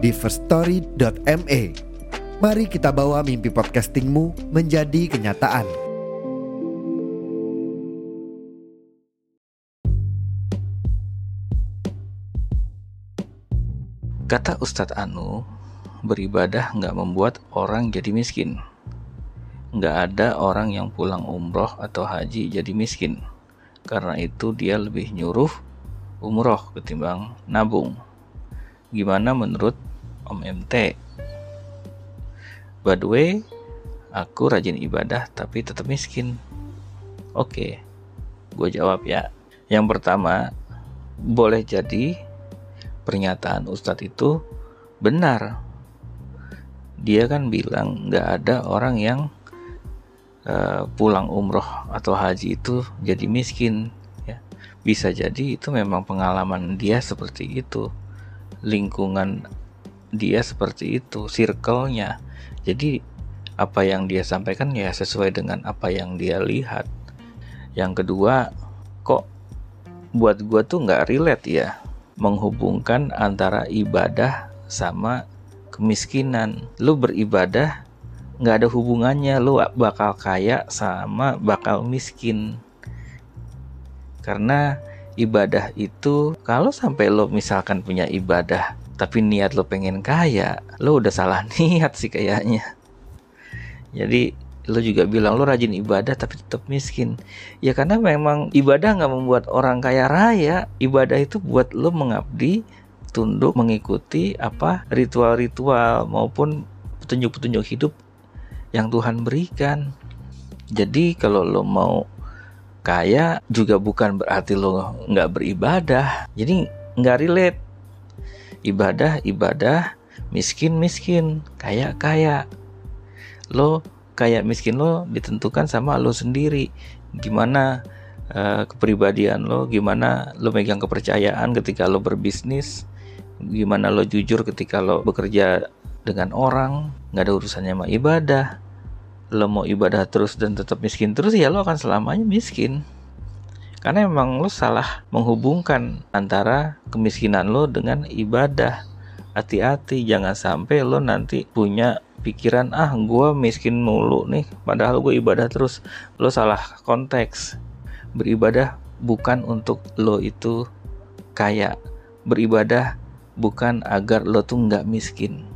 di firststory.me. Mari kita bawa mimpi podcastingmu menjadi kenyataan. Kata Ustadz Anu, beribadah nggak membuat orang jadi miskin. Nggak ada orang yang pulang umroh atau haji jadi miskin. Karena itu dia lebih nyuruh umroh ketimbang nabung. Gimana menurut Om MT? By the way, aku rajin ibadah tapi tetap miskin. Oke, gue jawab ya. Yang pertama, boleh jadi pernyataan Ustadz itu benar. Dia kan bilang nggak ada orang yang uh, pulang umroh atau haji itu jadi miskin. Ya. Bisa jadi itu memang pengalaman dia seperti itu, lingkungan dia seperti itu, circle-nya. Jadi apa yang dia sampaikan ya sesuai dengan apa yang dia lihat. Yang kedua, kok buat gue tuh nggak relate ya menghubungkan antara ibadah sama kemiskinan. Lu beribadah nggak ada hubungannya lu bakal kaya sama bakal miskin. Karena ibadah itu kalau sampai lo misalkan punya ibadah tapi niat lo pengen kaya, lo udah salah niat sih kayaknya. Jadi lo juga bilang lo rajin ibadah tapi tetap miskin. Ya karena memang ibadah nggak membuat orang kaya raya. Ibadah itu buat lo mengabdi, tunduk, mengikuti apa ritual-ritual maupun petunjuk-petunjuk hidup yang Tuhan berikan. Jadi kalau lo mau kaya juga bukan berarti lo nggak beribadah. Jadi nggak relate ibadah ibadah miskin miskin kaya kaya. Lo kaya miskin lo ditentukan sama lo sendiri. Gimana uh, kepribadian lo gimana lo megang kepercayaan ketika lo berbisnis gimana lo jujur ketika lo bekerja dengan orang nggak ada urusannya sama ibadah. Lo mau ibadah terus dan tetap miskin terus ya lo akan selamanya miskin karena memang lo salah menghubungkan antara kemiskinan lo dengan ibadah. Hati-hati jangan sampai lo nanti punya pikiran ah gue miskin mulu nih padahal gue ibadah terus. Lo salah konteks. Beribadah bukan untuk lo itu kaya. Beribadah bukan agar lo tuh nggak miskin